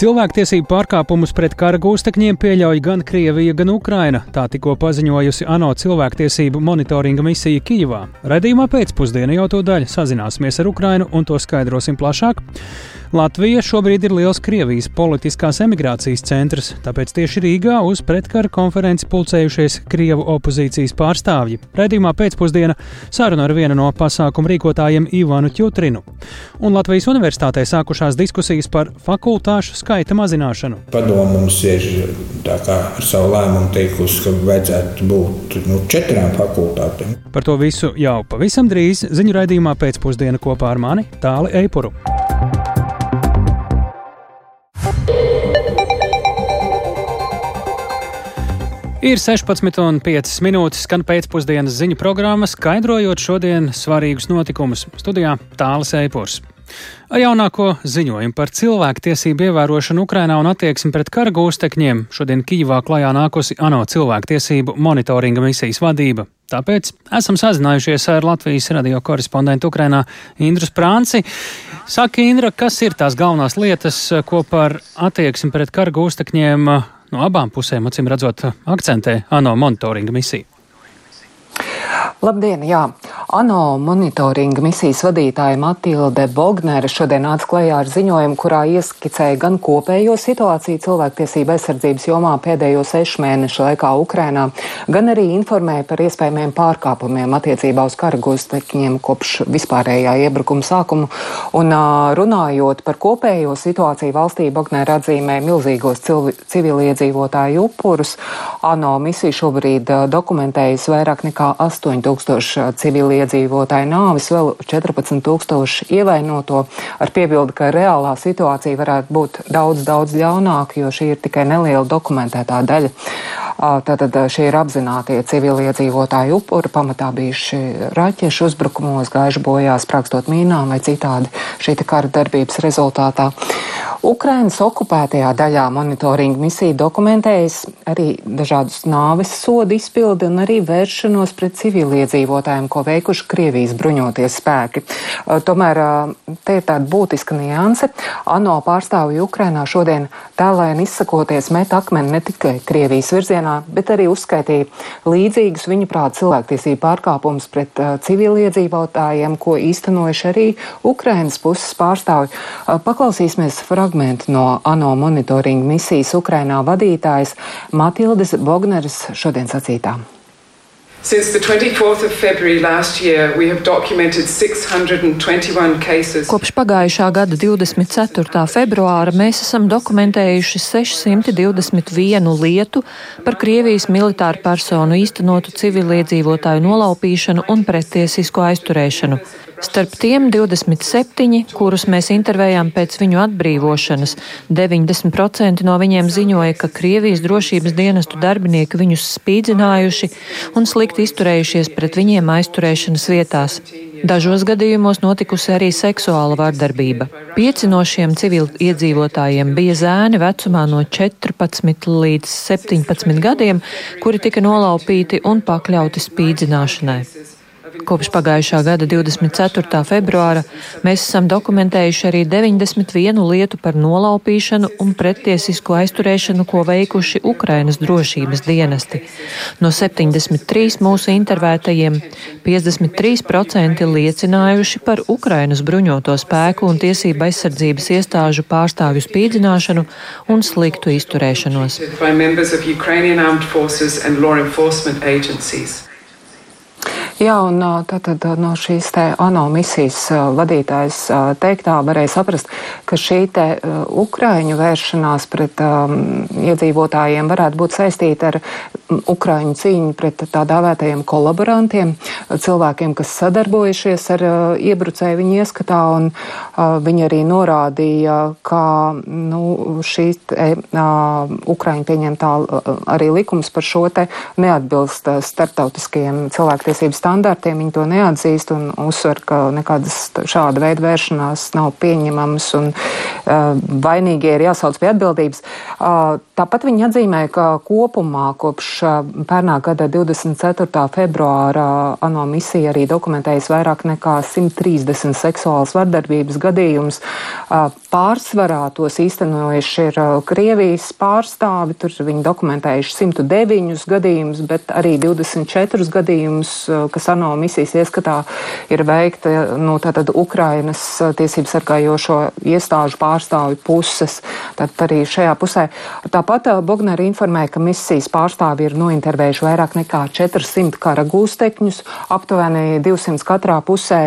Cilvēktiesību pārkāpumus pret kara gūstekņiem pieļauj gan Krievija, gan Ukraina. Tā tikko paziņojusi ANO cilvēktiesību monitoringa misija Kijivā. Redījumā pēcpusdienā jau to daļu sazināsimies ar Ukrainu un to skaidrosim plašāk. Latvija šobrīd ir liels Krievijas politiskās emigrācijas centrs, tāpēc tieši Rīgā uz pretkara konferenci pulcējušies Krievu opozīcijas pārstāvji. Redījumā pēcpusdienā saruna ar vienu no pasākumu rīkotājiem Ivanu Čutrinu. Un Latvijas universitātē sākušās diskusijas par fakultāšu skaita mazināšanu. Padomu mums ir ar savu lēmumu teikusi, ka vajadzētu būt nu, četrām fakultātēm. Par to visu jau pavisam drīz ziņu raidījumā pēcpusdienā kopā ar mani Tāli Eipuru. Ir 16,5 minūtes, skan pēcpusdienas ziņu programma, skaidrojot šodienas svarīgus notikumus. Studijā Tālis Eipors. Ar jaunāko ziņojumu par cilvēktiesību ievērošanu Ukrainā un attieksmi pret kara gūstekņiem šodien Kīvā klajā nākusi ANO cilvēktiesību monitoringa misijas vadība. Tāpēc esam sazinājušies ar Latvijas radio korespondentu Ukrainā Indru Sprānci. Saka, Indra, kas ir tās galvenās lietas, ko par attieksmi pret kara gūstekņiem no abām pusēm, acīm redzot, akcentē ANO monitoringa misija. Labdien! Jā. ANO monitoringa misijas vadītāja Matilde Bognere šodien nāca klajā ar ziņojumu, kurā ieskicēja gan kopējo situāciju cilvēktiesība aizsardzības jomā pēdējo sešu mēnešu laikā Ukrainā, gan arī informēja par iespējamiem pārkāpumiem attiecībā uz karagostekņiem kopš vispārējā iebrukuma sākuma. Un runājot par kopējo situāciju valstī, Bognere atzīmē milzīgos civiliedzīvotāju upurus. ANO misija šobrīd dokumentējas vairāk nekā 8000 tūkstoši civiliedzīvotāju nāvis, vēl 14 tūkstoši ievainoto, ar piebildu, ka reālā situācija varētu būt daudz, daudz ļaunāka, jo šī ir tikai neliela dokumentētā daļa. Tātad šie ir apzinātie civiliedzīvotāju upuri, pamatā bijuši raķešu uzbrukumos, gājuši bojā sprākstot mīnām vai citādi šī kara darbības rezultātā. Ukrainas okupētajā daļā monitoringa misija dokumentējas arī dažādus nāves sodu izpildi un arī vēršanos pret civiliedzīvotājiem, ko veikuši Krievijas bruņoties spēki. Tomēr te ir tāda būtiska nianse. ANO pārstāvji Ukrainā šodien tēlēni izsakoties met akmeni ne tikai Krievijas virzienā, bet arī uzskaitīja līdzīgus viņu prāt cilvēktiesību pārkāpumus pret civiliedzīvotājiem, ko īstenojuši arī Ukrainas puses pārstāvji. Paklausīsimies fragment fragmentu no ANO monitoringa misijas Ukrainā vadītājas Matildes Bogneres šodien sacītā. Kopš pagājušā gada 24. februāra mēs esam dokumentējuši 621 lietu par Krievijas militāru personu īstenotu civiliedzīvotāju nolaupīšanu un pretiesisko aizturēšanu. Starp tiem 27, kurus mēs intervējām pēc viņu atbrīvošanas, 90% no viņiem ziņoja, ka Krievijas drošības dienestu darbinieki viņus spīdzinājuši un slikti izturējušies pret viņiem aizturēšanas vietās. Dažos gadījumos notikusi arī seksuāla vardarbība. Pieci no šiem civiliedzīvotājiem bija zēni vecumā no 14 līdz 17 gadiem, kuri tika nolaupīti un pakļauti spīdzināšanai. Kopš pagājušā gada 24. februāra mēs esam dokumentējuši arī 91 lietu par nolaupīšanu un prettiesisko aizturēšanu, ko veikuši Ukrainas drošības dienesti. No 73 mūsu intervētajiem 53% liecinājuši par Ukrainas bruņoto spēku un tiesību aizsardzības iestāžu pārstāvju spīdzināšanu un sliktu izturēšanos. Jā, un tātad no šīs te ANO misijas vadītājas teiktā varēja saprast, ka šī te Ukraiņu vēršanās pret um, iedzīvotājiem varētu būt saistīta ar Ukraiņu cīņu pret tā dāvētajiem kolaborantiem, cilvēkiem, kas sadarbojušies ar uh, iebrucēju viņa ieskatā, un uh, viņi arī norādīja, ka nu, šī uh, Ukraiņu pieņemtā arī likums par šo te neatbilst starptautiskajiem cilvēktiesību standartiem, viņi to neatzīst un uzsver, ka nekādas šāda veida vēršanās nav pieņemamas un vainīgie ir jāsauc pie atbildības. Tāpat viņi atzīmē, ka kopumā kopš pērnā gada 24. februāra ANO misija arī dokumentējas vairāk nekā 130 seksuālas vardarbības gadījumus. Pārsvarā tos īstenojuši ir Krievijas pārstāvi, tur viņi dokumentējuši 109 gadījumus, bet arī 24 gadījumus, kas ANO misijas ieskatā ir veikta no tātad Ukrainas tiesības sargājošo iestāžu pārstāvju puses. Tad arī šajā pusē. Tāpat Bogneri informēja, ka misijas pārstāvi ir nointervējuši vairāk nekā 400 kara gūstekņus, aptuveni 200 katrā pusē,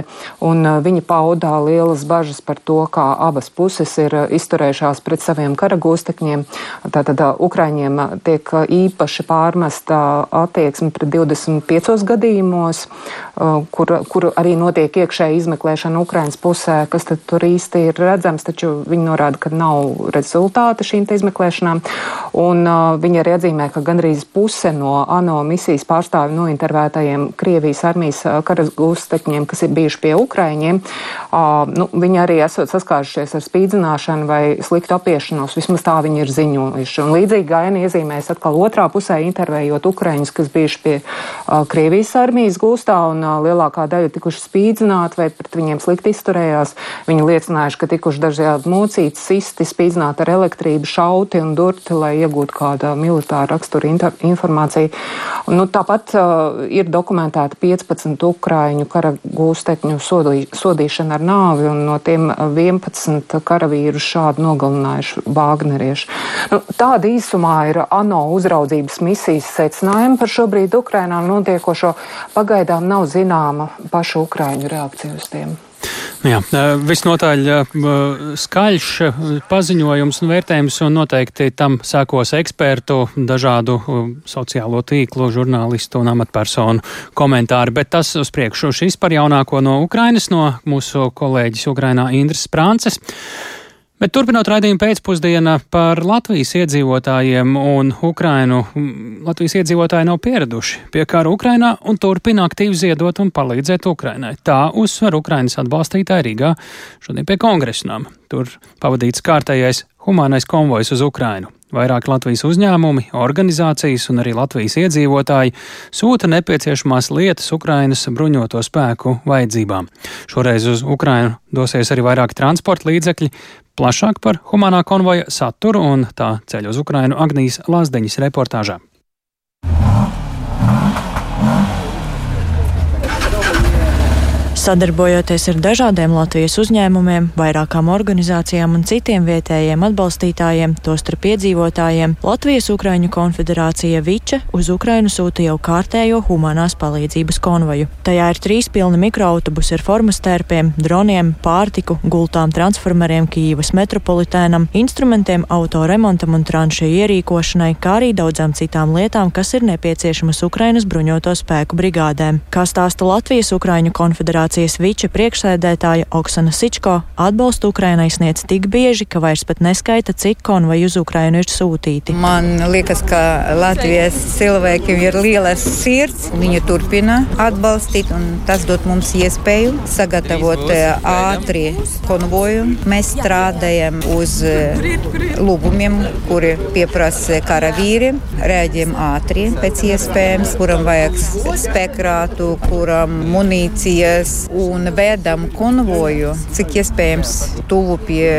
un viņi paudā lielas bažas par to, kā abas puses ir izturējušās pret saviem kara gūstekņiem. Tātad Ukraiņiem tiek īpaši pārmesta attieksme pret 25 gadījumos, kur, kur arī notiek iekšēja izmeklēšana Ukrainas pusē, kas tad tur īsti ir redzams, taču viņi norāda, ka nav rezultāta šīm izmeklēšanām. Un uh, viņi arī atzīmē, ka gandrīz puse no ANO misijas pārstāvju nointervētajiem Krievijas armijas karas gūstekņiem, kas ir bijuši pie Ukraiņiem, nu, viņi arī esot saskārušies ar spīdzināšanu vai sliktu apiešanos, vismaz tā viņi ir ziņojuši. Un līdzīgi gaini iezīmēs atkal otrā pusē intervējot Ukraiņus, kas bijuši pie Krievijas armijas gūstā un lielākā daļa tikuši spīdzināti vai pret viņiem slikti izturējās. Viņi liecinājuši, ka tikuši dažādi mocīti, sisti, spīdzināti ar elektrību, šauti un durti, lai iegūtu kādu militāru raksturu informāciju. Nu, tāpat uh, ir dokumentēta 15 ukraiņu kara gūstekņu sodī, sodīšana ar nāvi, un no tiem 11 karavīru šādi nogalinājuši Vāgnerieši. Nu, tāda īsumā ir ANO uzraudzības misijas secinājumi par šobrīd Ukrainā notiekošo. Pagaidām nav zināma pašu Ukraiņu reakcija uz tiem. Jā, visnotaļ skaļš paziņojums un vērtējums, un noteikti tam sākos ekspertu, dažādu sociālo tīklu, žurnālistu un amatpersonu komentāri. Bet tas uz priekšu šis par jaunāko no Ukrainas, no mūsu kolēģis Ukrainā Indras Sprānces. Bet turpinot raidījumu pēcpusdienā par Latvijas iedzīvotājiem un Ukrainu, Latvijas iedzīvotāji nav pieraduši pie kara Ukrainā un turpina aktīvi ziedot un palīdzēt Ukrainai. Tā uzsver Ukrainas atbalstītāji Rīgā šodien pie kongresnām. Tur pavadīts kārtējais humānais konvojs uz Ukrainu. Vairāk Latvijas uzņēmumi, organizācijas un arī Latvijas iedzīvotāji sūta nepieciešamās lietas Ukrainas bruņoto spēku vajadzībām. Šoreiz uz Ukrainu dosies arī vairāk transporta līdzekļi, plašāk par humanā konvoja saturu un tā ceļu uz Ukrainu Agnijas Lazdeņas reportāžā. Sadarbojoties ar dažādiem Latvijas uzņēmumiem, vairākām organizācijām un citiem vietējiem atbalstītājiem, tostarp iedzīvotājiem, Latvijas Ukraiņu konfederācija Viča uz Ukrainu sūta jau kārtējo humanās palīdzības konvoju. Tajā ir trīs pilni mikroautobusi ar formastērpiem, droniem, pārtiku, gultām transformeriem Kīvas metropolitēnam, instrumentiem autoremontam un tranšēju ierīkošanai, kā arī daudzām citām lietām, kas ir nepieciešamas Ukrainas bruņoto spēku brigādēm. Kā stāsta Latvijas Ukraiņu konfederācija, asociācijas Viča priekšsēdētāja Oksana Sičko atbalstu Ukrainai sniedz tik bieži, ka vairs pat neskaita, cik konvoju uz Ukrainu ir sūtīti. Man liekas, ka Latvijas cilvēkiem ir lielas sirds, viņi turpina atbalstīt, un tas dod mums iespēju sagatavot eh, ātri konvoju. Mēs strādājam uz eh, lūgumiem, kuri pieprasa karavīri, rēģiem ātri pēc iespējams, kuram vajag spekrātu, kuram munīcijas, un vēdam konvoju, cik iespējams tuvu pie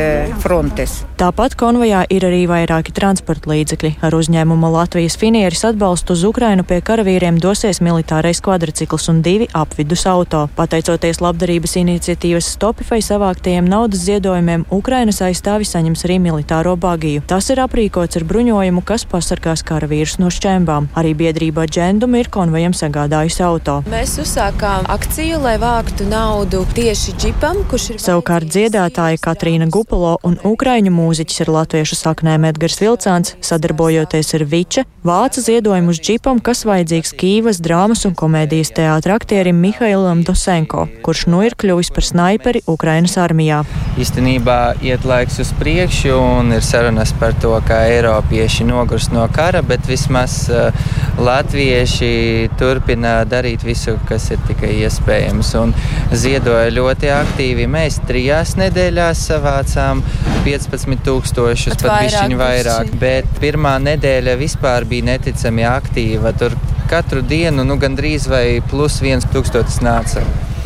frontes. Tāpat konvojā ir arī vairāki transporta līdzekļi. Ar uzņēmumu Latvijas finieris atbalstu uz Ukrainu pie karavīriem dosies militārais kvadrcikls un divi apvidus auto. Pateicoties labdarības iniciatīvas Stopify savāktajiem naudas ziedojumiem, Ukrainas aizstāvi saņems arī militāro bagiju. Tas ir aprīkots ar bruņojumu, kas pasargās karavīrus no šķembām. Arī biedrība Džendum ir konvojam sagādājusi auto. Mēs uzsākām akciju, lai vāktu naudu tieši džipam, kurš ir. Savukārt dziedātāja Katrīna Gupalo un Ukraiņu mūziķis ar latviešu saknēm Edgars Vilcāns, sadarbojoties ar Viča, vāca ziedojumu uz džipam, kas vajadzīgs Kīvas drāmas un komēdijas teātra aktierim Mihailam Dosenko, kurš nu ir kļuvis par snaiperi Ukrainas armijā. Īstenībā iet laiks uz priekšu un ir sarunas par to, kā Eiropieši nogurst no kara, bet vismaz uh, latvieši turpina darīt visu, kas ir tikai iespējams. Un ziedoja ļoti aktīvi. Mēs trijās nedēļās savācām 15,000, pat pišķiņu vairāk, bet pirmā nedēļa vispār bija neticami aktīva. Tur katru dienu nu, gandrīz vai plus viens tūkstotis nāca.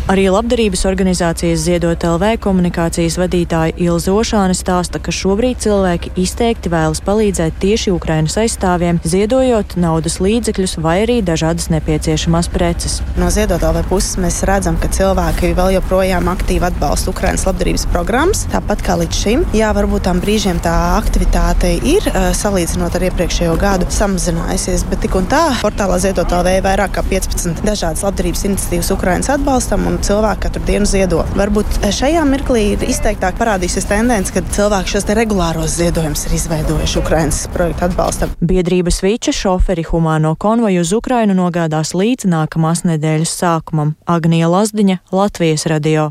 Arī labdarības organizācijas Ziedot LV komunikācijas vadītāja Ilza Ošāne stāsta, ka šobrīd cilvēki izteikti vēlas palīdzēt tieši Ukrainas aizstāvjiem, ziedojot naudas līdzekļus vai arī dažādas nepieciešamās preces. No Ziedot LV puses mēs redzam, ka cilvēki vēl joprojām aktīvi atbalsta Ukrainas labdarības programmas, tāpat kā līdz šim. Jā, varbūt tam brīžiem tā aktivitāte ir salīdzinot ar iepriekšējo gadu samazinājusies, bet tik un tā portālā Ziedot LV ir vairāk kā 15 dažādas labdarības iniciatīvas Ukrainas atbalstam cilvēki katru dienu ziedo. Varbūt šajā mirklī ir izteiktāk parādīsies tendence, ka cilvēki šos regulāros ziedojumus ir izveidojuši Ukraiņas projektu atbalstam. Biedrības Vīča šoferi humāno konvoju uz Ukrainu nogādās līdz nākamās nedēļas sākumam. Agnija Lazdiņa, Latvijas radio.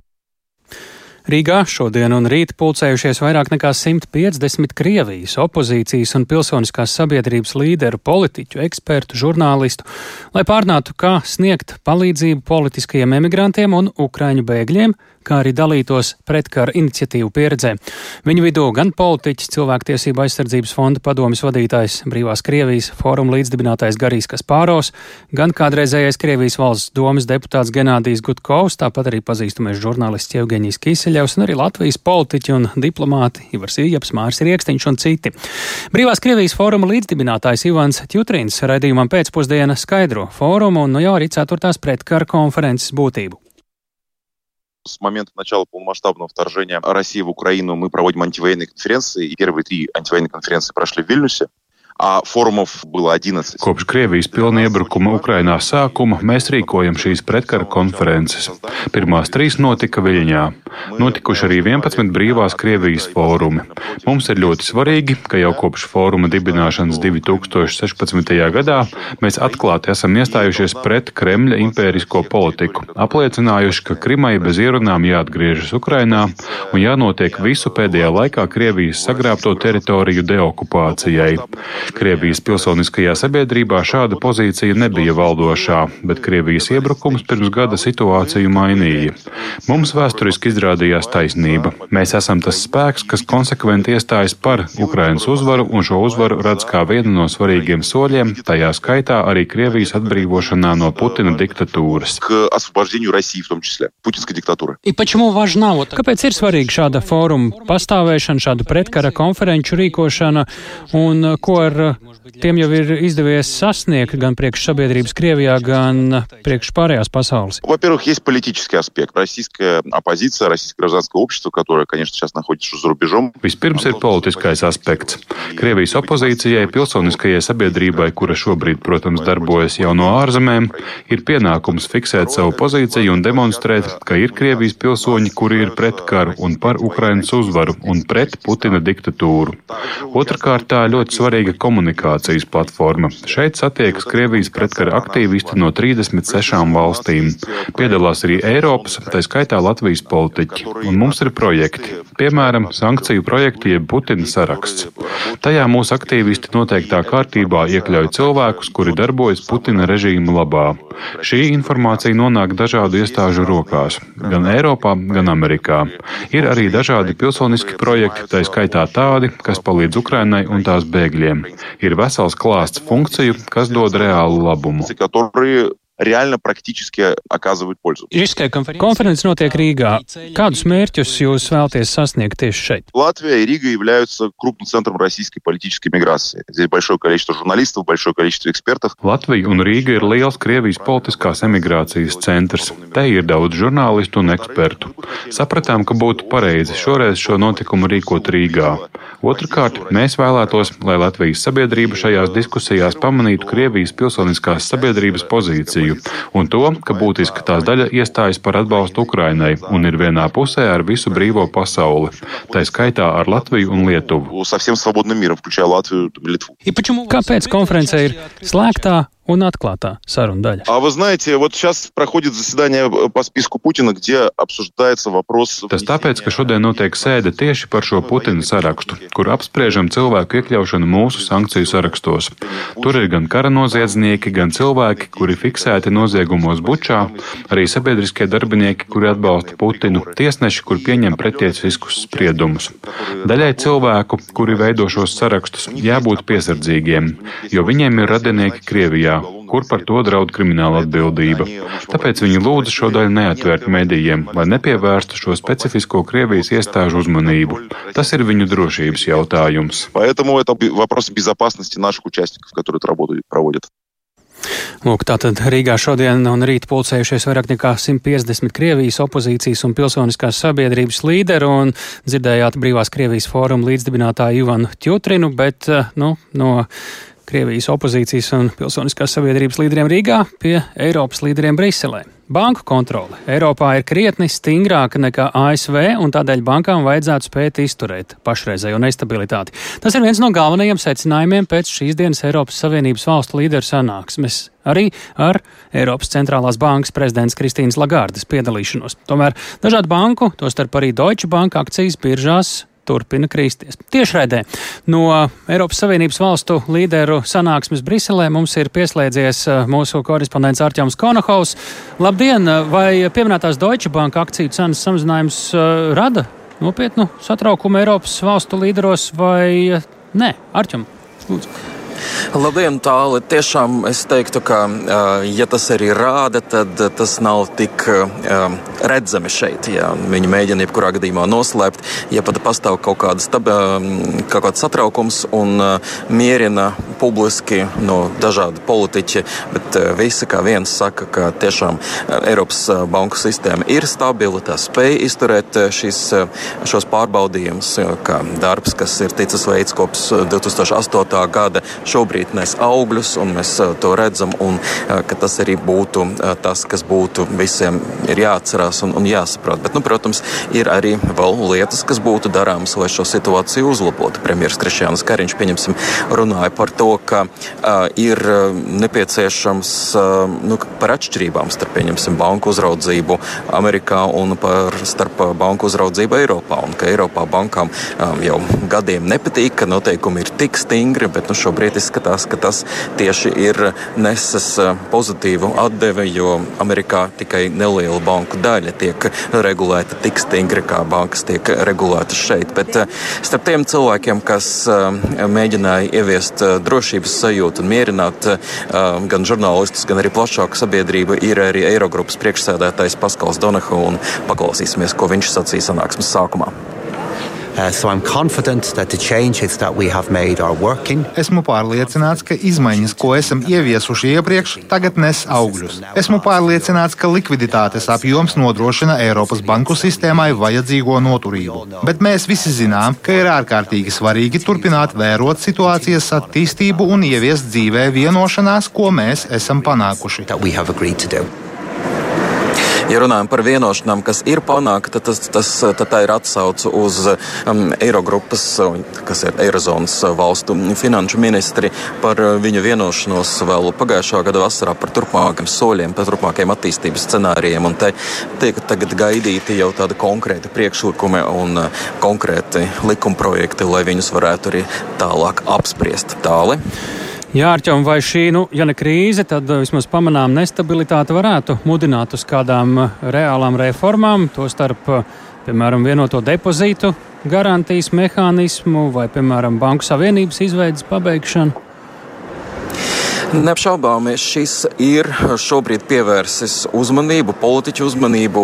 Rīgā šodien un rīt pulcējušies vairāk nekā 150 Krievijas opozīcijas un pilsoniskās sabiedrības līderu, politiķu, ekspertu, žurnālistu, lai pārnātu, kā sniegt palīdzību politiskajiem emigrantiem un ukraiņu bēgļiem, kā arī dalītos pretkara iniciatīvu pieredzē. Viņu vidū gan politiķis, cilvēktiesība aizsardzības fonda padomjas vadītājs, brīvās Krievijas fóruma līdzdibinātājs Garīs Kaspāros, gan kādreizējais Krievijas valsts domas deputāts Genādijs Gutkovs, tāpat arī pazīstamais žurnālists Jevgeņijs Kiseļevs un arī Latvijas politiķi un diplomāti Ivars Ījaps, Māris Riekstiņš un citi. Brīvās Krievijas fóruma līdzdibinātājs Ivans Tjutrins raidījumam pēcpusdiena skaidro fórumu un nu jau arī ceturtās pretkara konferences būtību с момента начала полномасштабного вторжения России в Украину мы проводим антивоенные конференции, и первые три антивоенные конференции прошли в Вильнюсе. Kopš Krievijas pilna iebrukuma Ukrainā sākuma mēs rīkojam šīs pretkara konferences. Pirmās trīs notika Viļņā. Notikuši arī 11 brīvās Krievijas fórumi. Mums ir ļoti svarīgi, ka jau kopš fóruma dibināšanas 2016. gadā mēs atklāti esam iestājušies pret Kremļa impērisko politiku, apliecinājuši, ka Krimai bez ierunām jāatgriežas Ukrainā un jānotiek visu pēdējā laikā Krievijas sagrābto teritoriju deokupācijai. Krievijas pilsoniskajā sabiedrībā šāda pozīcija nebija valdošā, bet Krievijas iebrukums pirms gada situāciju mainīja. Mums vēsturiski izrādījās taisnība. Mēs esam tas spēks, kas konsekventi iestājas par Ukrainas uzvaru un šo uzvaru redz kā vienu no svarīgiem soļiem, tajā skaitā arī Krievijas atbrīvošanā no Putina diktatūras. Kāpēc ir svarīga šāda fóruma pastāvēšana, šāda pretkara konferenču rīkošana un ko ar tiem jau ir izdevies sasniegt gan priekš sabiedrības Krievijā, gan priekš pārējās pasaules? Во-первых, есть политический аспект. Российская оппозиция, российское гражданское общество, которое, конечно, сейчас находится за рубежом. Vispirms ir politiskais aspekts. Krievijas opozīcijai, pilsoniskajai sabiedrībai, kura šobrīd, protams, darbojas jau no ārzemēm, ir pienākums fiksēt savu pozīciju un demonstrēt, ka ir Krievijas pilsoņi, kuri ir pret karu un par Ukrainas uzvaru un pret Putina diktatūru. Otrakārt, tā ļoti svarīga komunikācijas platforma. Šeit satiekas Krievijas pretkara aktīvisti no 36 valstīm. Piedalās arī Eiropas, tā skaitā Latvijas politiķi. Un mums ir projekti, piemēram, sankciju projekti jeb Putina saraksts. Tajā mūsu aktīvisti noteiktā kārtībā iekļauj cilvēkus, kuri darbojas Putina režīma labā. Šī informācija nonāk dažādu iestāžu rokās, gan Eiropā, gan Amerikā. Ir arī dažādi pilsoniski projekti, tā skaitā tādi, kas palīdz Ukrainai un tās bēgļiem. Ir vesels klāsts funkciju, kas dod reālu labumu реально практически оказывают пользу. Конференces notiek Rīgā. Kādus mērķus jūs vēlaties sasniegt tieši šeit? Латвия и Рига являются крупным центром российской политической миграции. Здесь большое количество журналистов, большое количество экспертов. Latvija un Rīga ir liels Krievijas politiskās emigrācijas centrs. Te ir daudz žurnālistu un ekspertu. Sapratām, ka būtu pareizi šoreiz šo notikumu rīkot Rīgā. Otrakārt, mēs vēlētos, lai Latvijas sabiedrība šajās diskusijās pamanītu Krievijas pilsoniskās sabiedrības pozīciju Krieviju un to, ka būtiska tās daļa iestājas par atbalstu Ukrainai un ir vienā pusē ar visu brīvo pasauli, tā skaitā ar Latviju un Lietuvu. Kāpēc konferencē ir slēgtā un atklātā saruna daļa. А вы знаете, вот сейчас проходит заседание по списку Путина, где обсуждается вопрос... Tas tāpēc, ka šodien notiek sēde tieši par šo Putina sarakstu, kur apspriežam cilvēku iekļaušanu mūsu sankciju sarakstos. Tur ir gan kara noziedznieki, gan cilvēki, kuri fiksēti noziegumos Bučā, arī sabiedriskie darbinieki, kuri atbalsta Putinu, tiesneši, kur pieņem pretiesiskus spriedumus. Daļai cilvēku, kuri veido šos sarakstus, jābūt piesardzīgiem, jo viņiem ir radinieki Krievijā kur par to draud krimināla atbildība. Tāpēc viņi lūdza šo daļu neatvērt medijiem, lai nepievērstu šo specifisko Krievijas iestāžu uzmanību. Tas ir viņu drošības jautājums. Поэтому это вопрос безопасности наших участников, которые эту работу проводят. Lūk, tātad Rīgā šodien un rīt pulcējušies vairāk nekā 150 Krievijas opozīcijas un pilsoniskās sabiedrības līderu un dzirdējāt brīvās Krievijas fóruma līdzdibinātāju Ivanu Tjutrinu, bet nu, no Krievijas opozīcijas un pilsoniskās sabiedrības līderiem Rīgā pie Eiropas līderiem Briselē. Banku kontrole Eiropā ir krietni stingrāka nekā ASV, un tādēļ bankām vajadzētu spēt izturēt pašreizējo nestabilitāti. Tas ir viens no galvenajiem secinājumiem pēc šīs dienas Eiropas Savienības valstu līderu sanāksmes, arī ar Eiropas centrālās bankas prezidents Kristīnas Lagardas piedalīšanos. Tomēr dažādu banku, tostarp arī Deutsche Bank akcijas biržās turpina krīsties. Tiešraidē no Eiropas Savienības valstu līderu sanāksmes Briselē mums ir pieslēdzies eh, mūsu korespondents Arķēns Konohaus. Labdien! Vai pieminētās Deutsche Bank akciju cenas samazinājums uh, rada nopietnu satraukumu Eiropas valstu līderos vai eh, nē? Arķēns! Labdien, tāli. Tiešām es teiktu, ka, ja tas arī rāda, tad tas nav tik redzami šeit. Ja viņi mēģina jebkurā gadījumā noslēpt, ja pat pastāv kaut, kāda stab, kaut kāds satraukums un mierina publiski no dažādi politiķi, bet visi kā viens saka, ka tiešām Eiropas banku sistēma ir stabila, tā spēj izturēt šīs, šos pārbaudījumus, kā darbs, kas ir ticis veikts kopš 2008. gada šobrīd nes augļus, un mēs to redzam, un ka tas arī būtu tas, kas būtu visiem ir jāatcerās un, un jāsaprot. Bet, nu, protams, ir arī vēl lietas, kas būtu darāmas, lai šo situāciju uzlabotu. Premjerministrs Krišjāns Kariņš, pieņemsim, runāja par to, ka ir nepieciešams nu, par atšķirībām starp, pieņemsim, banku uzraudzību Amerikā un par, starp banku uzraudzību Eiropā. Un ka Eiropā bankām jau gadiem nepatīk, ka noteikumi ir tik stingri, bet nu, šobrīd izskatās, ka tas tieši ir neses eh, pozitīvu atdevi, jo Amerikā tikai neliela banku daļa tiek regulēta tik stingri, kā bankas tiek regulētas šeit. Bet eh, starp tiem cilvēkiem, kas eh, mēģināja ieviest drošības sajūtu un mierināt gan žurnālistus, gan arī plašāku sabiedrību, ir arī Eirogrupas priekšsēdētājs Paskals Donahu un paklausīsimies, ko viņš sacīja sanāksmes sākumā. Uh, so Esmu pārliecināts, ka izmaiņas, ko esam ieviesuši iepriekš, tagad nes augļus. Esmu pārliecināts, ka likviditātes apjoms nodrošina Eiropas banku sistēmai vajadzīgo noturību. Bet mēs visi zinām, ka ir ārkārtīgi svarīgi turpināt vērot situācijas attīstību un ieviest dzīvē vienošanās, ko mēs esam panākuši. Ja runājam par vienošanām, kas ir panākta, tas, tad tā ir atsauce uz um, Eirogrupas, kas ir Eirozonas valstu finanšu ministri, par viņu vienošanos vēl pagājušā gada vasarā par turpmākiem soļiem, par turpmākiem attīstības scenārijiem. Te tiek tagad gaidīti jau tādi konkrēti priekšlikumi un uh, konkrēti likumprojekti, lai viņus varētu arī tālāk apspriest. Tāli. Jā, Arčam, vai šī, nu, ja ne krīze, tad uh, vismaz pamanām nestabilitāte varētu mudināt uz kādām uh, reālām reformām, tostarp, uh, piemēram, vienoto depozītu garantijas mehānismu vai, piemēram, Banku Savienības izveidas pabeigšanu? Neapšaubāmi šis ir šobrīd pievērsis uzmanību, politiķu uzmanību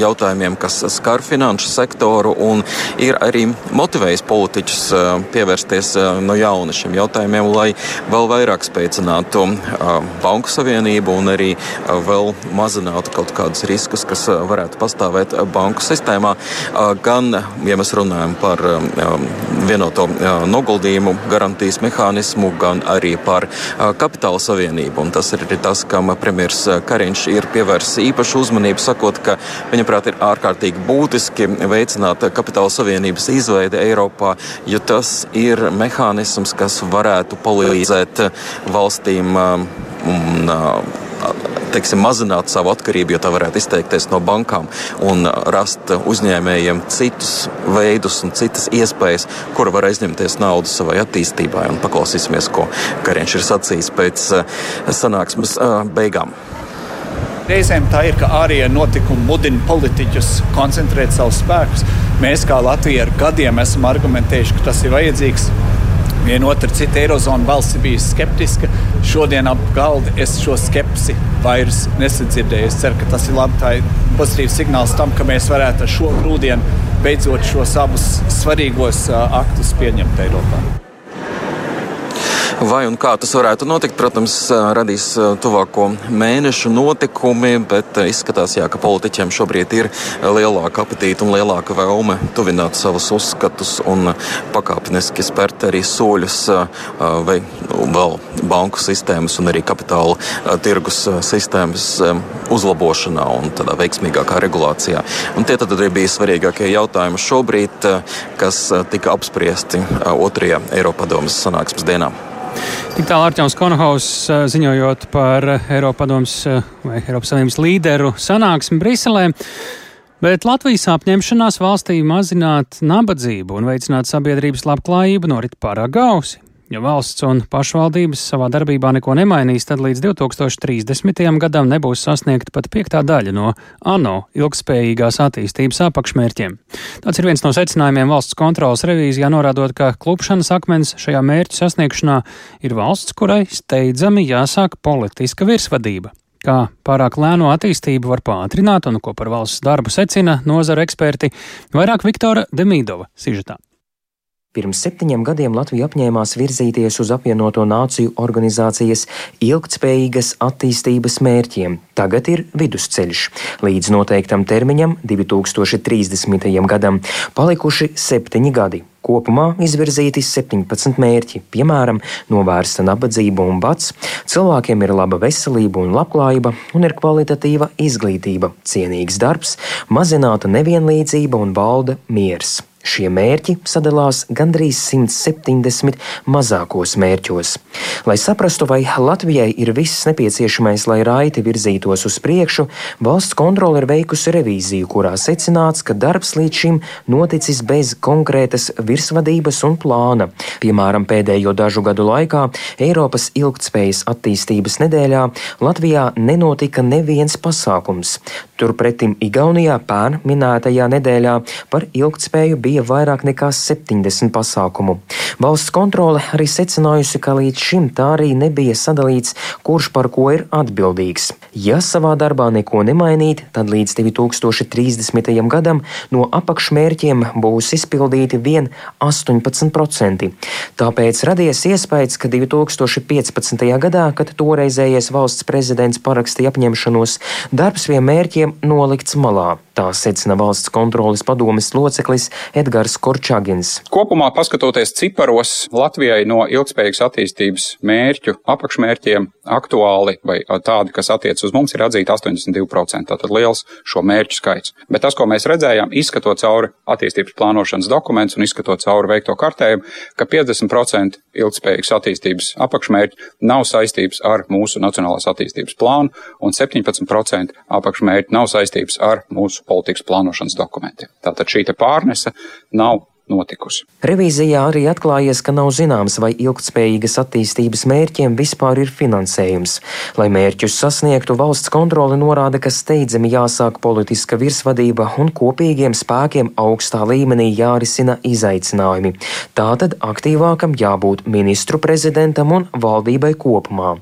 jautājumiem, kas skar finanšu sektoru, un ir arī motivējis politiķus pievērsties no jauna šiem jautājumiem, lai vēl vairāk spēcinātu banku savienību un arī vēl mazinātu kaut kādus riskus, kas varētu pastāvēt banku sistēmā. Gan, ja mēs runājam par vienoto noguldījumu garantijas mehānismu, gan arī par kapitālu kapitāla savienību. Un tas ir arī tas, kam premjerministrs Kariņš ir pievērsis īpašu uzmanību, sakot, ka viņaprāt ir ārkārtīgi būtiski veicināt kapitāla savienības izveidi Eiropā, jo tas ir mehānisms, kas varētu palīdzēt valstīm un teiksim, mazināt savu atkarību, ja tā varētu izteikties no bankām, un rast uzņēmējiem citus veidus un citas iespējas, kur var aizņemties naudu savai attīstībai. Un paklausīsimies, ko Kariņš ir sacījis pēc sanāksmes beigām. Reizēm tā ir, ka ārējie notikumi mudina politiķus koncentrēt savus spēkus. Mēs, kā Latvija, ar gadiem esam argumentējuši, ka tas ir vajadzīgs. Viena otra cita Eirozona valsts bija skeptiska. Šodien ap galda es šo skepsi vairs nesadzirdēju. Es ceru, ka tas ir labi. Tā ir pozitīvs signāls tam, ka mēs varētu ar šo grūdienu beidzot šos abus svarīgos aktus pieņemt Eiropā. Vai un kā tas varētu notikt, protams, radīs tuvāko mēnešu notikumi, bet izskatās, jā, ka politiķiem šobrīd ir lielāka apetīta un lielāka vēlme tuvināt savus uzskatus un pakāpeniski spērt arī soļus vai vēl banku sistēmas un arī kapitāla tirgus sistēmas uzlabošanā un tādā veiksmīgākā regulācijā. Un tie tad arī bija svarīgākie jautājumi šobrīd, kas tika apspriesti otrajā Eiropadomas sanāksmes dienā. Tik tālāk Arčuns Konohaus ziņojot par Eiropadoms vai Eiropas Savienības līderu sanāksmi Briselē. Bet Latvijas apņemšanās valstī mazināt nabadzību un veicināt sabiedrības labklājību norit pārāk gausi. Ja valsts un pašvaldības savā darbībā neko nemainīs, tad līdz 2030. gadam nebūs sasniegta pat piektā daļa no ANO ilgspējīgās attīstības apakšmērķiem. Tāds ir viens no secinājumiem valsts kontrolas revīzijā, norādot, ka klupšanas akmens šajā mērķu sasniegšanā ir valsts, kurai steidzami jāsāk politiska virsvadība. Kā pārāk lēno attīstību var pātrināt un ko par valsts darbu secina nozara eksperti, vairāk Viktora Demīdova sižetā. Pirms septiņiem gadiem Latvija apņēmās virzīties uz apvienoto nāciju organizācijas ilgtspējīgas attīstības mērķiem. Tagad ir vidusceļš. Līdz noteiktam termiņam, 2030. gadam, palikuši septiņi gadi. Kopumā izvirzīti 17 mērķi, piemēram, novērsta nabadzība un bats, cilvēkiem ir laba veselība un labklājība, un ir kvalitatīva izglītība, cienīgs darbs, mazināta nevienlīdzība un valda miers. Šie mērķi sadalās gandrīz 170 mazākos mērķos. Lai saprastu, vai Latvijai ir viss nepieciešamais, lai raiti virzītos uz priekšu, valsts kontrole ir veikusi revīziju, kurā secināts, ka darbs līdz šim noticis bez konkrētas virsvadības un plāna. Piemēram, pēdējo dažu gadu laikā Eiropas ilgtspējas attīstības nedēļā Latvijā nenotika neviens pasākums. Turpretim Igaunijā pērn minētajā nedēļā par ilgtspēju bija bija vairāk nekā 70 pasākumu. Valsts kontrole arī secinājusi, ka līdz šim tā arī nebija sadalīts, kurš par ko ir atbildīgs. Ja savā darbā neko nemainīt, tad līdz 2030. gadam no apakšmērķiem būs izpildīti vien 18%. Tāpēc radies iespējas, ka 2015. gadā, kad toreizējais valsts prezidents parakstīja apņemšanos, darbs pie mērķiem nolikts malā. Tā secina valsts kontroles padomes loceklis Edgars Korčāgins. Kopumā, paskatoties ciparos, Latvijai no ilgspējīgas attīstības mērķu apakšmērķiem aktuāli vai tādi, kas attiec uz mums, ir atzīta 82%. Tātad liels šo mērķu skaits. Bet tas, ko mēs redzējām, izskatot cauri attīstības plānošanas dokumentus un izskatot cauri veikto kartējumu, ka 50% ilgspējīgas attīstības apakšmērķi nav saistības ar mūsu nacionālās attīstības plānu un 17% apakšmērķi nav saistības ar mūsu politikas plānošanas dokumentiem. Tātad šī pārnese nav notikusi. Revīzijā arī atklājies, ka nav zināms, vai ilgtspējīgas attīstības mērķiem vispār ir finansējums. Lai mērķus sasniegtu, valsts kontrole norāda, ka steidzami jāsāk politiska virsvadība un kopīgiem spēkiem augstā līmenī jārisina izaicinājumi. Tātad aktīvākam jābūt ministru prezidentam un valdībai kopumā.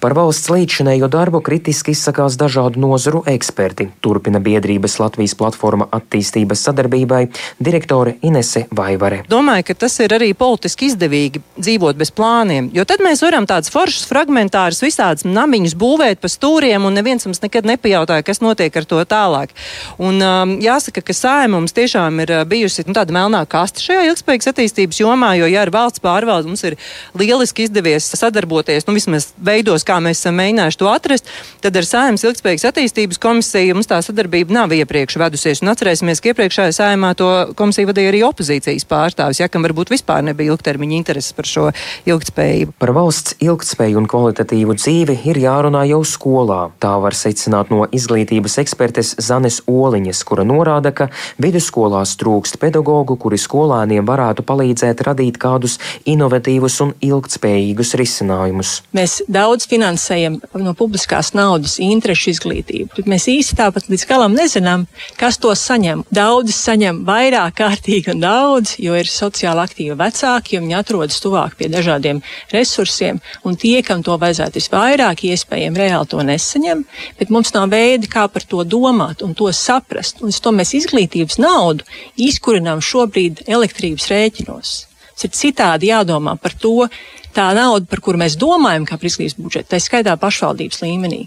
Par valsts līdzinējo darbu kritiski izsakās dažādu nozaru eksperti. Turpina biedrības Latvijas platforma attīstības sadarbībai direktore Inese Vaivare. Domāju, ka tas ir arī politiski izdevīgi dzīvot bez plāniem, jo tad mēs varam tādus foršus fragmentārus visādus namiņus būvēt pa stūriem, un neviens mums nekad nepajautāja, kas notiek ar to tālāk. Un um, jāsaka, ka sājuma mums tiešām ir uh, bijusi nu, tāda melnā kasta šajā ilgspējīgas attīstības jomā, jo, ja ar valsts pārvaldu mums ir lieliski izdevies sadarboties, nu vismaz veidos, kā mēs esam mēģinājuši to atrast, tad ar Sājums ilgspējīgas attīstības komisiju mums tā sadarbība nav iepriekš vedusies. Un atcerēsimies, ka iepriekšējā sājumā to komisiju vadīja arī opozīcija opozīcijas pārstāvis, ja kam varbūt vispār nebija ilgtermiņa intereses par šo ilgtspējību. Par valsts ilgtspēju un kvalitatīvu dzīvi ir jārunā jau skolā. Tā var secināt no izglītības ekspertes Zanes Oliņas, kura norāda, ka vidusskolās trūkst pedagoģu, kuri skolēniem varētu palīdzēt radīt kādus inovatīvus un ilgtspējīgus risinājumus. Mēs daudz finansējam no publiskās naudas interešu izglītību, bet mēs īsti tāpat līdz galam nezinām, kas to saņem. Daudzi saņem vairāk kārtīgi un daudz, jo ir sociāli aktīvi vecāki, jo viņi atrodas tuvāk pie dažādiem resursiem, un tie, kam to vajadzētu visvairāk, iespējami reāli to nesaņem, bet mums nav veidi, kā par to domāt un to saprast. Un to mēs izglītības naudu izkurinām šobrīd elektrības rēķinos. Tas ir citādi jādomā par to, tā nauda, par kuru mēs domājam, kā par izglītības budžetu, tā skaitā pašvaldības līmenī.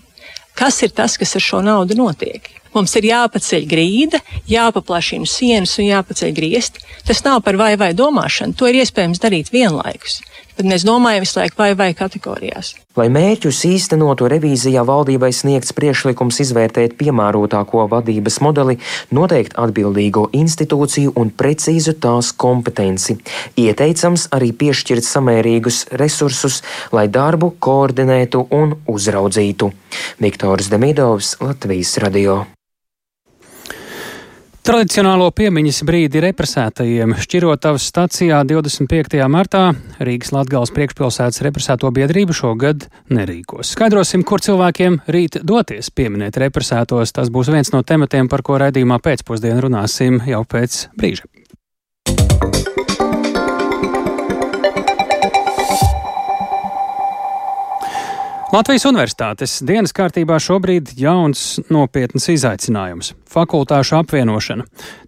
Kas ir tas, kas ar šo naudu notiek? Mums ir jāpaceļ grīda, jāpaplašina sienas un jāpaceļ griezti. Tas nav par vai vai domāšanu, to ir iespējams darīt vienlaikus bet mēs domājam visu laiku vai vai kategorijās. Lai mērķus īstenotu, revīzijā valdībai sniegts priekšlikums izvērtēt piemērotāko vadības modeli, noteikt atbildīgo institūciju un precīzu tās kompetenci. Ieteicams arī piešķirt samērīgus resursus, lai darbu koordinētu un uzraudzītu. Viktors Demidovs, Latvijas radio. Tradicionālo piemiņas brīdi represētajiem Šķirotavas stacijā 25. martā Rīgas Latgales priekšpilsētas represēto biedrību šogad nerīkos. Skaidrosim, kur cilvēkiem rīt doties pieminēt represētos. Tas būs viens no tematiem, par ko raidījumā pēcpusdienā runāsim jau pēc brīža. Latvijas Universitātes dienas kārtībā šobrīd jauns nopietns izaicinājums - fakultāšu apvienošana.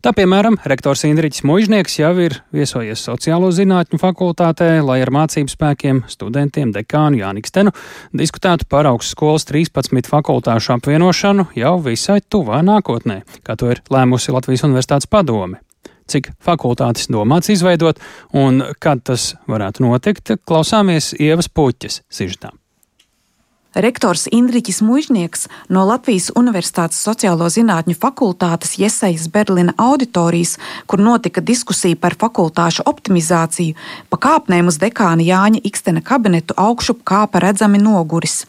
Tā, piemēram, rektors Indriķis Mužnieks jau ir viesojies sociālo zinātņu fakultātē, lai ar mācību spēkiem, studentiem, dekānu Jānikstenu diskutētu par augstskolas 13 fakultāšu apvienošanu jau visai tuvā nākotnē, kā to ir lēmusi Latvijas Universitātes padome cik fakultātes domāts izveidot un kad tas varētu notikt, klausāmies Ievas puķes sižetām. Rektors Indriķis Mužnieks no Latvijas Universitātes Sociālo zinātņu fakultātes Iesaijas Berlina auditorijas, kur notika diskusija par fakultāšu optimizāciju, pa kāpnēm uz dekāna Jāņa Ikstena kabinetu augšup kāpa redzami noguris.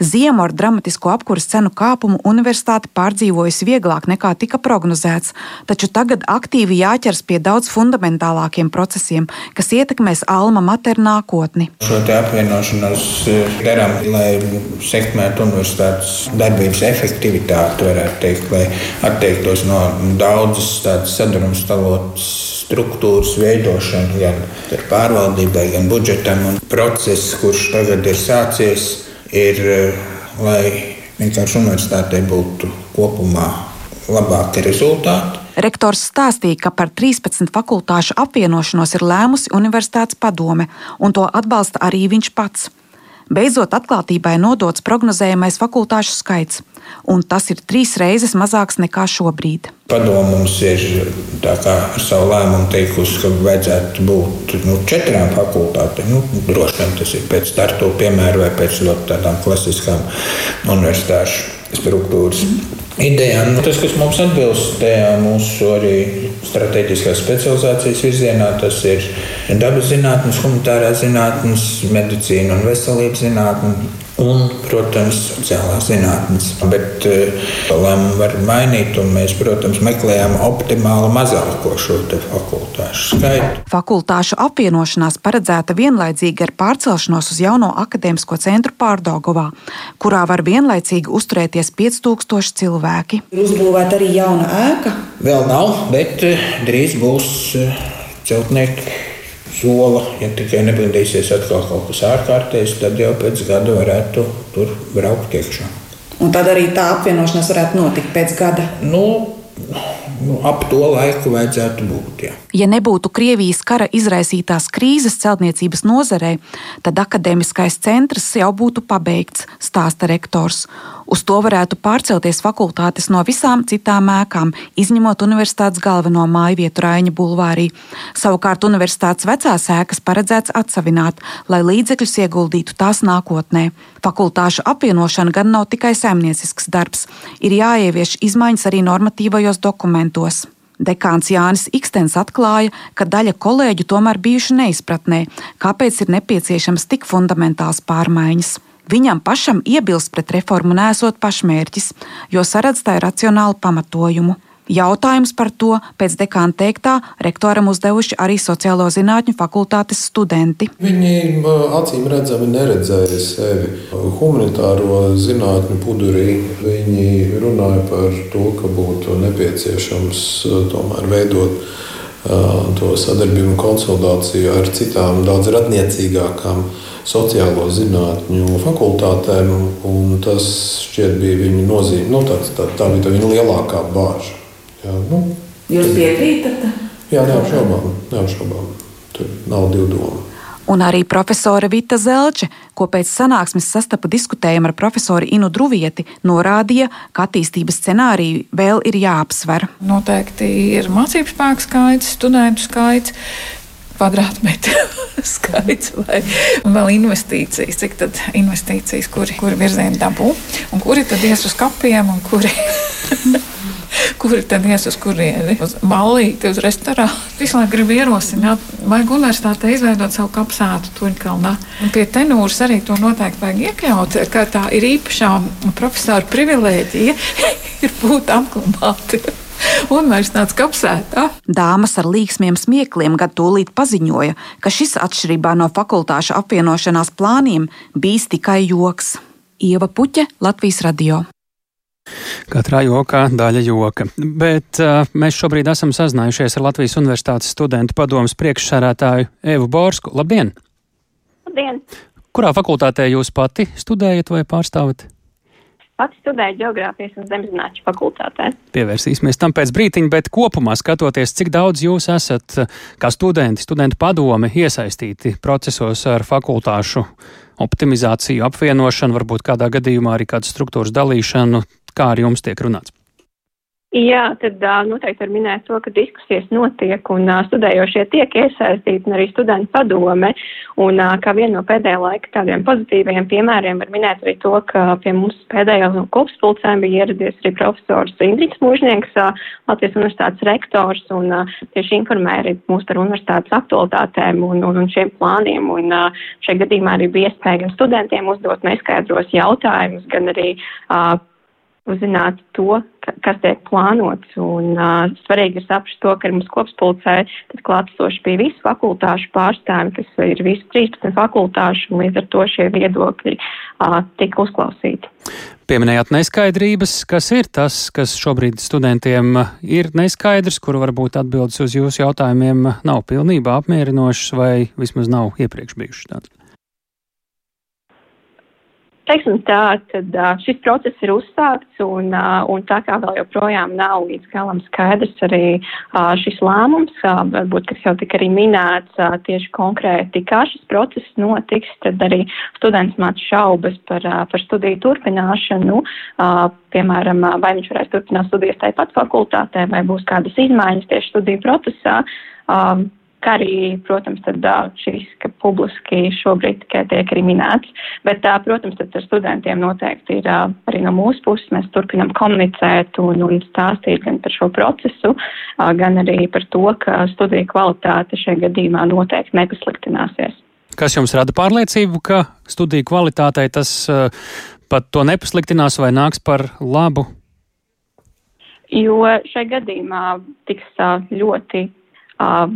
Ziemu ar dramatisko apkuras cenu kāpumu universitāte pārdzīvojusi vieglāk nekā tika prognozēts, taču tagad aktīvi jāķers pie daudz fundamentālākiem procesiem, kas ietekmēs alma mater nākotni. Šo apvienošanos eh, darām, lai sekmētu universitātes darbības efektivitāti, varētu teikt, lai atteiktos no daudzas tādas sadrumstalotas struktūras veidošana, gan pārvaldībai, gan budžetam. Un process, kurš tagad ir sācies, ir, lai vienkārši universitātei būtu kopumā labāki rezultāti. Rektors stāstīja, ka par 13 fakultāšu apvienošanos ir lēmusi Universitātes padome, un to atbalsta arī viņš pats. Beidzot, atklātībai nodots prognozējamais fakultāšu skaits, un tas ir trīs reizes mazāks nekā šobrīd. Padomu mums ir ar savu lēmumu teikusi, ka vajadzētu būt nu, četrām fakultātēm. Nu, droši vien tas ir pēc startu piemēra vai pēc ļoti tādām klasiskām universitāšu struktūras. Mm idejām. Nu, tas, kas mums atbilst mūsu arī strateģiskās specializācijas virzienā, tas ir dabas zinātnes, humanitārās zinātnes, medicīna un veselības zinātne un, protams, sociālās zinātnes. Bet eh, lēmumu var mainīt, un mēs, protams, meklējam optimāli mazāko šo fakultāšu skaitu. Fakultāšu apvienošanās paredzēta vienlaicīgi ar pārcelšanos uz jauno akadēmisko centru Pārdogovā, kurā var vienlaicīgi uzturēties 5000 cilvēki. Uzbūvēta arī jauna ēka. Vēl nav, bet eh, drīz būs eh, celtnieki sola, ja tikai neblindīsies atkal kaut kas ārkārtējs, tad jau pēc gada varētu tur braukt iekšā. Un tad arī tā apvienošanās varētu notikt pēc gada. Nu, nu, ap to laiku vajadzētu būt. Jā. Ja nebūtu Krievijas kara izraisītās krīzes celtniecības nozarē, tad akadēmiskais centrs jau būtu pabeigts, stāsta rektors. Uz to varētu pārcelties fakultātes no visām citām ēkām, izņemot universitātes galveno māju vietu Raņa bulvārī. Savukārt universitātes vecās ēkas paredzēts atsavināt, lai līdzekļus ieguldītu tās nākotnē. Fakultāšu apvienošana gan nav tikai saimniecisks darbs, ir jāievieš izmaiņas arī normatīvajos dokumentos. Dekāns Jānis Ikstens atklāja, ka daļa kolēģu tomēr bijuši neizpratnē, kāpēc ir nepieciešams tik fundamentāls pārmaiņas. Viņam pašam iebilst pret reformu nesot pašmērķis, jo saredz tai racionālu pamatojumu. Jautājums par to pēc dekāna teiktā rektoram uzdevuši arī sociālo zinātņu fakultātes studenti. Viņi acīm redzami neredzēja sevi humanitāro zinātņu pudurī. Viņi runāja par to, ka būtu nepieciešams tomēr veidot to sadarbību un konsolidāciju ar citām daudz radniecīgākām sociālo zinātņu fakultātēm. Tas šķiet bija viņa nozīme. Nu, tā, tā, tā bija tā viņa lielākā bāža. Jā, nu, Jūs piekrītat? Jā, neapšaubām. neapšaubām. Tur nav divu domu. Un arī profesora Vita Zelče, ko pēc sanāksmes sastapa diskutējuma ar profesoru Inu Druvieti, norādīja, ka attīstības scenāriju vēl ir jāapsver. Noteikti ir mācību spēku skaits, studentu skaits, kvadrātmetru skaits vai vēl investīcijas. Cik tad investīcijas, kuri, kuri virzieni dabū un kuri tad ies uz kapiem un kuri. kuri tad ies uz kurieni? Uz ballīti, uz restorānu. Visu laiku gribu ierosināt, vajag universitātē izveidot savu kapsētu Tuņkalnā. Un pie tenūras arī to noteikti vajag iekļaut, ka tā ir īpašā profesora privilēģija ir būt apklumāti. Universitātes kapsētā. Dāmas ar līksmiem smiekliem gadu tūlīt paziņoja, ka šis atšķirībā no fakultāšu apvienošanās plāniem bijis tikai joks. Ieva Puķe, Latvijas radio. Katrā jokā daļa joka. Bet uh, mēs šobrīd esam sazinājušies ar Latvijas Universitātes studentu padomus priekšsērētāju Evu Borsku. Labdien! Labdien! Kurā fakultātē jūs pati studējat vai pārstāvat? Pati studēju geogrāfijas un zemzinātņu fakultātē. Pievērsīsimies tam pēc brītiņa, bet kopumā skatoties, cik daudz jūs esat kā studenti, studentu padome iesaistīti procesos ar fakultāšu optimizāciju, apvienošanu, varbūt kādā gadījumā arī kādas struktūras dalīšanu, kā ar jums tiek runāts? Jā, tad noteikti var minēt to, ka diskusijas notiek un studējošie tiek iesaistīti un arī studentu padome. Un kā vienu no pēdējā laika tādiem pozitīviem piemēriem var minēt arī to, ka pie mums pēdējā kopspulcēm bija ieradies arī profesors Indriks Mūžnieks, Latvijas universitātes rektors, un tieši informēja arī mūs par universitātes aktualitātēm un, un, un šiem plāniem. Un šajā gadījumā arī bija iespēja gan studentiem uzdot neskaidros jautājumus, gan arī uzzināt to, kas tiek plānots. Un, uh, svarīgi ir saprast to, ka mums kopspulcē klātesoši bija visi fakultāšu pārstāvi, kas ir visi 13 fakultāšu, un līdz ar to šie viedokļi uh, tika uzklausīti. Pieminējāt neskaidrības, kas ir tas, kas šobrīd studentiem ir neskaidrs, kur varbūt atbildes uz jūsu jautājumiem nav pilnībā apmierinošas vai vismaz nav iepriekš bijušas tādas. Teiksim tā, tad šis process ir uzsākts un, un tā kā vēl joprojām nav līdz galam skaidrs arī šis lēmums, varbūt, kas jau tika arī minēts tieši konkrēti, kā šis process notiks, tad arī students māc šaubas par, par studiju turpināšanu, piemēram, vai viņš varēs turpināt studijas tāpat fakultātē, vai būs kādas izmaiņas tieši studiju procesā kā arī, protams, tad, šīs, ka publiski šobrīd tikai tiek arī minēts. Bet, protams, tad ar studentiem noteikti ir arī no mūsu puses. Mēs turpinam komunicēt un, un stāstīt gan par šo procesu, gan arī par to, ka studiju kvalitāte šajā gadījumā noteikti nepasliktināsies. Kas jums rada pārliecību, ka studiju kvalitātei tas pat to nepasliktinās vai nāks par labu? Jo šai gadījumā tiks ļoti uh,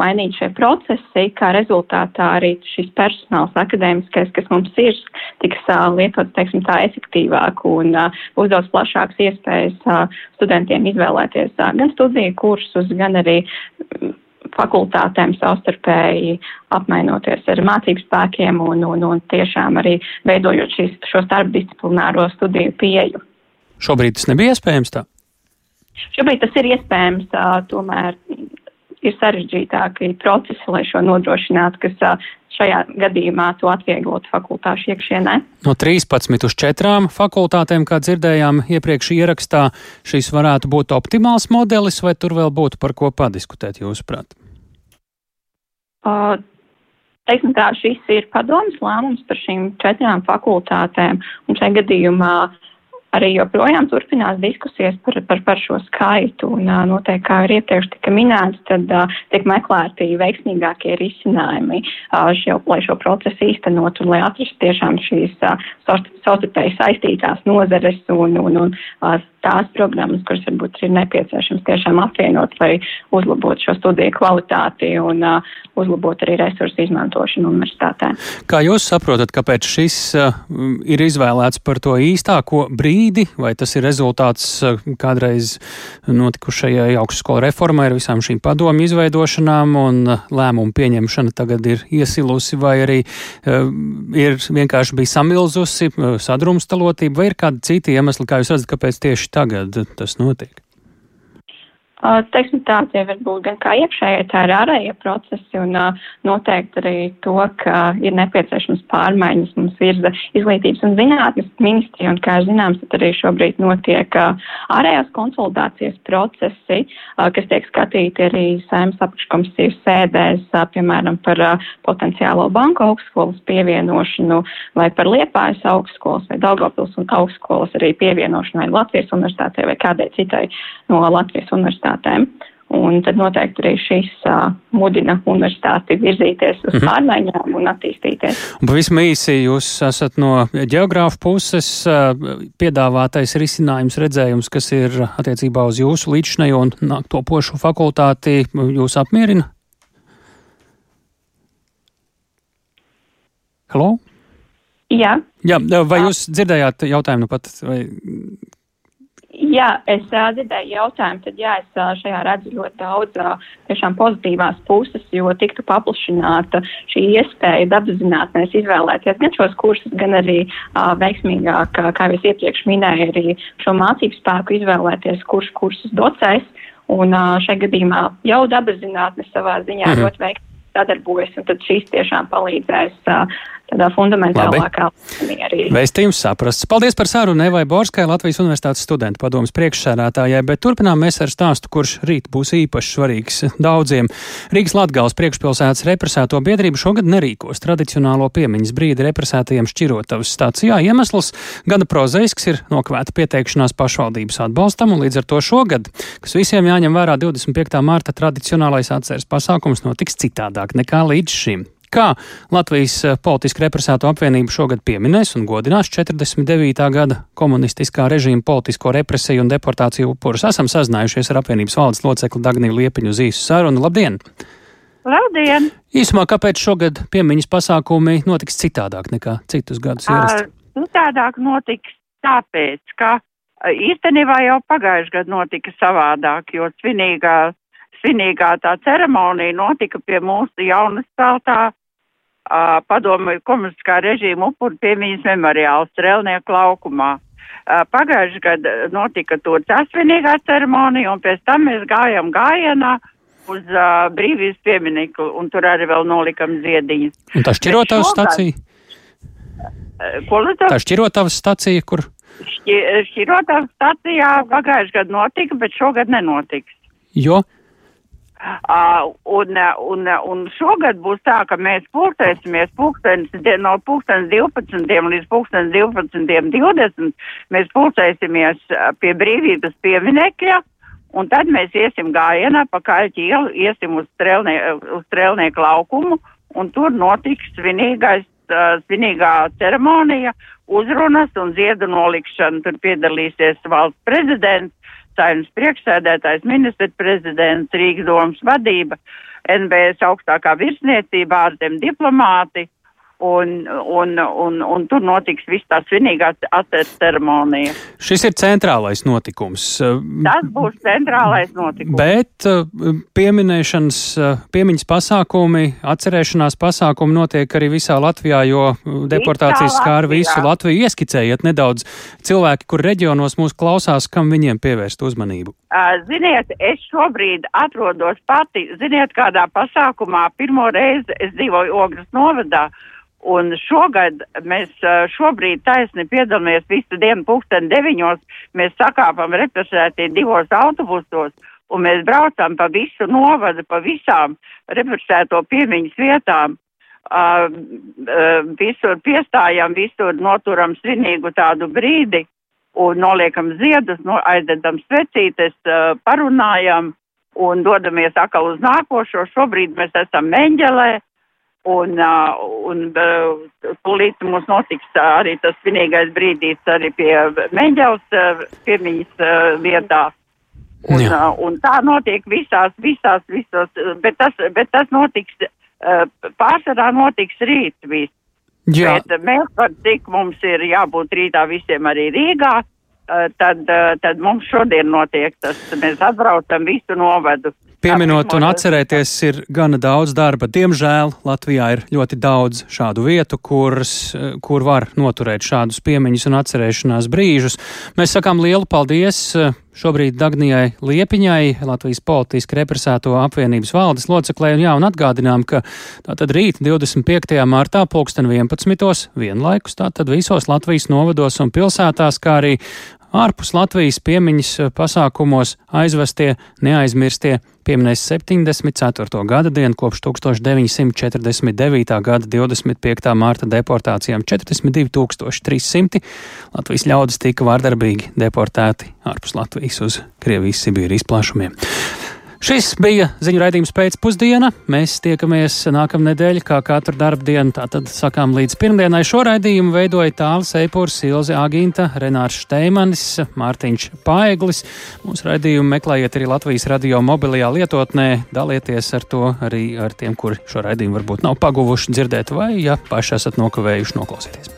mainīt šie procesi, kā rezultātā arī šis personāls akadēmiskais, kas mums ir, tiks uh, lietots, teiksim, tā efektīvāk un uh, būs daudz plašāks iespējas uh, studentiem izvēlēties uh, gan studiju kursus, gan arī fakultātēm savstarpēji apmainoties ar mācību spēkiem un, un, un tiešām arī veidojot šīs, šo starpdisciplināro studiju pieeju. Šobrīd tas nebija iespējams tā? Šobrīd tas ir iespējams, tā, tomēr ir sarežģītāki procesi, lai šo nodrošinātu, kas šajā gadījumā to atvieglotu fakultāšu iekšienē. No 13 uz 4 fakultātēm, kā dzirdējām iepriekš ierakstā, šis varētu būt optimāls modelis, vai tur vēl būtu par ko padiskutēt, jūsuprāt? Uh, teiksim tā, šis ir padomas lēmums par šīm četrām fakultātēm, un šajā gadījumā arī joprojām turpinās diskusijas par, par, par šo skaitu. Un, noteikti, kā ir iepriekš tika minēts, tad uh, tiek meklēti veiksmīgākie risinājumi, uh, šo, lai šo procesu īstenot un lai atrastu tiešām šīs uh, savstarpēji saistītās nozares un, un, un uh, tās programmas, kuras varbūt ir nepieciešams tiešām apvienot, lai uzlabotu šo studiju kvalitāti un uh, uzlabotu arī resursu izmantošanu universitātē. Kā jūs saprotat, kāpēc šis uh, ir izvēlēts par to īstāko brīdi, vai tas ir rezultāts uh, kādreiz notikušajai augstskola reformai ar visām šīm padomu izveidošanām un uh, lēmumu pieņemšana tagad ir iesilusi, vai arī uh, ir vienkārši bija samilzusi uh, sadrumstalotība, vai ir kādi citi iemesli, kā jūs redzat, kāpēc tieši tieši tagad tas notiek? Teiksim tā, tie var būt gan kā iekšējie, tā ir ārējie procesi un noteikti arī to, ka ir nepieciešams pārmaiņas. Mums virza izglītības un zinātnes ministrija un, kā zināms, tad arī šobrīd notiek ārējās konsolidācijas procesi, kas tiek skatīti arī saimnes apakškomisijas sēdēs, piemēram, par potenciālo banku augstskolas pievienošanu vai par Liepājas augstskolas vai Daugavpils un augstskolas arī pievienošanu vai Latvijas universitātei vai kādai citai no Latvijas universitātei universitātēm. Un tad noteikti arī šis uh, mudina universitāti virzīties uz mm -hmm. pārmaiņām un attīstīties. Un pavisam īsi jūs esat no geogrāfa puses uh, piedāvātais risinājums redzējums, kas ir attiecībā uz jūsu līdzšnejo un to pošu fakultāti, jūs apmierina? Halo? Jā. Jā, vai jūs dzirdējāt jautājumu nu pat? Vai Jā, es uh, dzirdēju jautājumu, tad jā, es uh, šajā redzu ļoti daudz uh, tiešām pozitīvās puses, jo tiktu paplašināta šī iespēja dabaszinātnēs izvēlēties gan šos kursus, gan arī uh, veiksmīgāk, kā jau es iepriekš minēju, arī šo mācību spēku izvēlēties, kurš kursus docēs. Un uh, šajā gadījumā jau dabaszinātne savā ziņā mhm. ļoti veiksmīgi sadarbojas, un tad šīs tiešām palīdzēs uh, tādā fundamentālākā līmenī. Vēstījums saprasts. Paldies par sarunu Evai Borskai, Latvijas Universitātes studentu padomas priekšsēdētājai, bet turpinām mēs ar stāstu, kurš rīt būs īpaši svarīgs daudziem. Rīgas Latgals priekšpilsētas represēto biedrību šogad nerīkos tradicionālo piemiņas brīdi represētajiem šķirotavas stācijā. Iemesls gana prozaisks ir nokvēta pieteikšanās pašvaldības atbalstam, un līdz ar to šogad, kas visiem jāņem vērā 25. mārta tradicionālais atceres pasākums notiks citādāk nekā līdz šim. Kā Latvijas eh, politiski represēto apvienību šogad pieminēs un godinās 49. gada komunistiskā režīma politisko represiju un deportāciju upurus, esam sazinājušies ar apvienības valdes locekli Dagniju Liepiņu uz īsu sarunu. Labdien! Labdien! Īsumā, kāpēc šogad piemiņas pasākumi notiks citādāk nekā citus gadus ierasti? Citādāk notiks tāpēc, ka īstenībā jau pagājušajā gadā notika savādāk, jo svinīgā svinīgā tā ceremonija notika pie mūsu jaunas celtā uh, padomu komunistiskā režīma upuru piemiņas memoriāls Strelnieku laukumā. Uh, Pagājuši gadu notika tur tā svinīgā ceremonija, un pēc tam mēs gājām gājienā uz uh, brīvības pieminiklu, un tur arī vēl nolikam ziediņas. Un tā šķirotavas stacija? Ko lūdzu? Tā šķirotavas stacija, kur? Šķi, šķirotavas stacijā pagājuši gadu notika, bet šogad nenotiks. Jo? Uh, un, un, un šogad būs tā, ka mēs pulcēsimies pulkstenis, no pulkstenis 12 līdz pulkstenis 12.20. Mēs pulcēsimies pie brīvības pieminekļa, un tad mēs iesim gājienā pa kaļķi ielu, iesim uz, strelnie, uz strelnieku laukumu, un tur notiks svinīgais, uh, svinīgā ceremonija, uzrunas un ziedu nolikšana. Tur piedalīsies valsts prezidents saimnes priekšsēdētājs, ministra prezidents, Rīgas domas vadība, NBS augstākā virsniecība, ārzem diplomāti un, un, un, un tur notiks viss tā svinīgā atceres ceremonija. Šis ir centrālais notikums. Tas būs centrālais notikums. Bet uh, pieminēšanas, uh, piemiņas pasākumi, atcerēšanās pasākumi notiek arī visā Latvijā, jo deportācijas skāra visu Latviju. Ieskicējiet nedaudz cilvēki, kur reģionos mūs klausās, kam viņiem pievērst uzmanību. Ziniet, es šobrīd atrodos pati, ziniet, kādā pasākumā pirmo reizi es dzīvoju Ogres novadā. Un šogad mēs šobrīd taisni piedalāmies visu dienu pulksten deviņos, mēs sakāpam represētie divos autobusos, un mēs braucam pa visu novadu, pa visām represēto piemiņas vietām. Uh, uh, visur piestājam, visur noturam svinīgu tādu brīdi, un noliekam ziedus, no, aizdedam svecītes, parunājam un dodamies atkal uz nākošo. Šobrīd mēs esam Meņģelē, un, un tūlīt mums notiks arī tas svinīgais brīdīs arī pie Meņģeles piemiņas vietā. Un, Jā. un tā notiek visās, visās, visos, bet tas, bet tas notiks, pārsvarā notiks rīt viss. Jā. Bet mēs par cik mums ir jābūt rītā visiem arī Rīgā, tad, tad mums šodien notiek tas, mēs atbraucam visu novadu. Pieminot un atcerēties, ir gana daudz darba. Diemžēl Latvijā ir ļoti daudz šādu vietu, kuras, kur var noturēt šādus piemiņus un atcerēšanās brīžus. Mēs sakām lielu paldies šobrīd Dagnijai Liepiņai, Latvijas politiski represēto apvienības valdes loceklē, un jā, un atgādinām, ka tātad rīt 25. martā pulksten 11. vienlaikus tātad visos Latvijas novados un pilsētās, kā arī ārpus Latvijas piemiņas pasākumos aizvestie, neaizmirstie pieminēs 74. gada dienu kopš 1949. gada 25. mārta deportācijām 42,300 Latvijas ļaudis tika vārdarbīgi deportēti ārpus Latvijas uz Krievijas Sibīrijas plašumiem. Šis bija ziņu raidījums pēcpusdiena. Mēs tiekamies nākamnedēļ, kā katru darbdienu. Tātad sakām līdz pirmdienai. Šo raidījumu veidoja Tāls Eipurs, Ilze Agīnta, Renārs Šteimanis, Mārtiņš Paeglis. Mūsu raidījumu meklējiet arī Latvijas radio mobilajā lietotnē. Dalieties ar to arī ar tiem, kuri šo raidījumu varbūt nav paguvuši dzirdēt vai, ja paši esat nokavējuši noklausīties.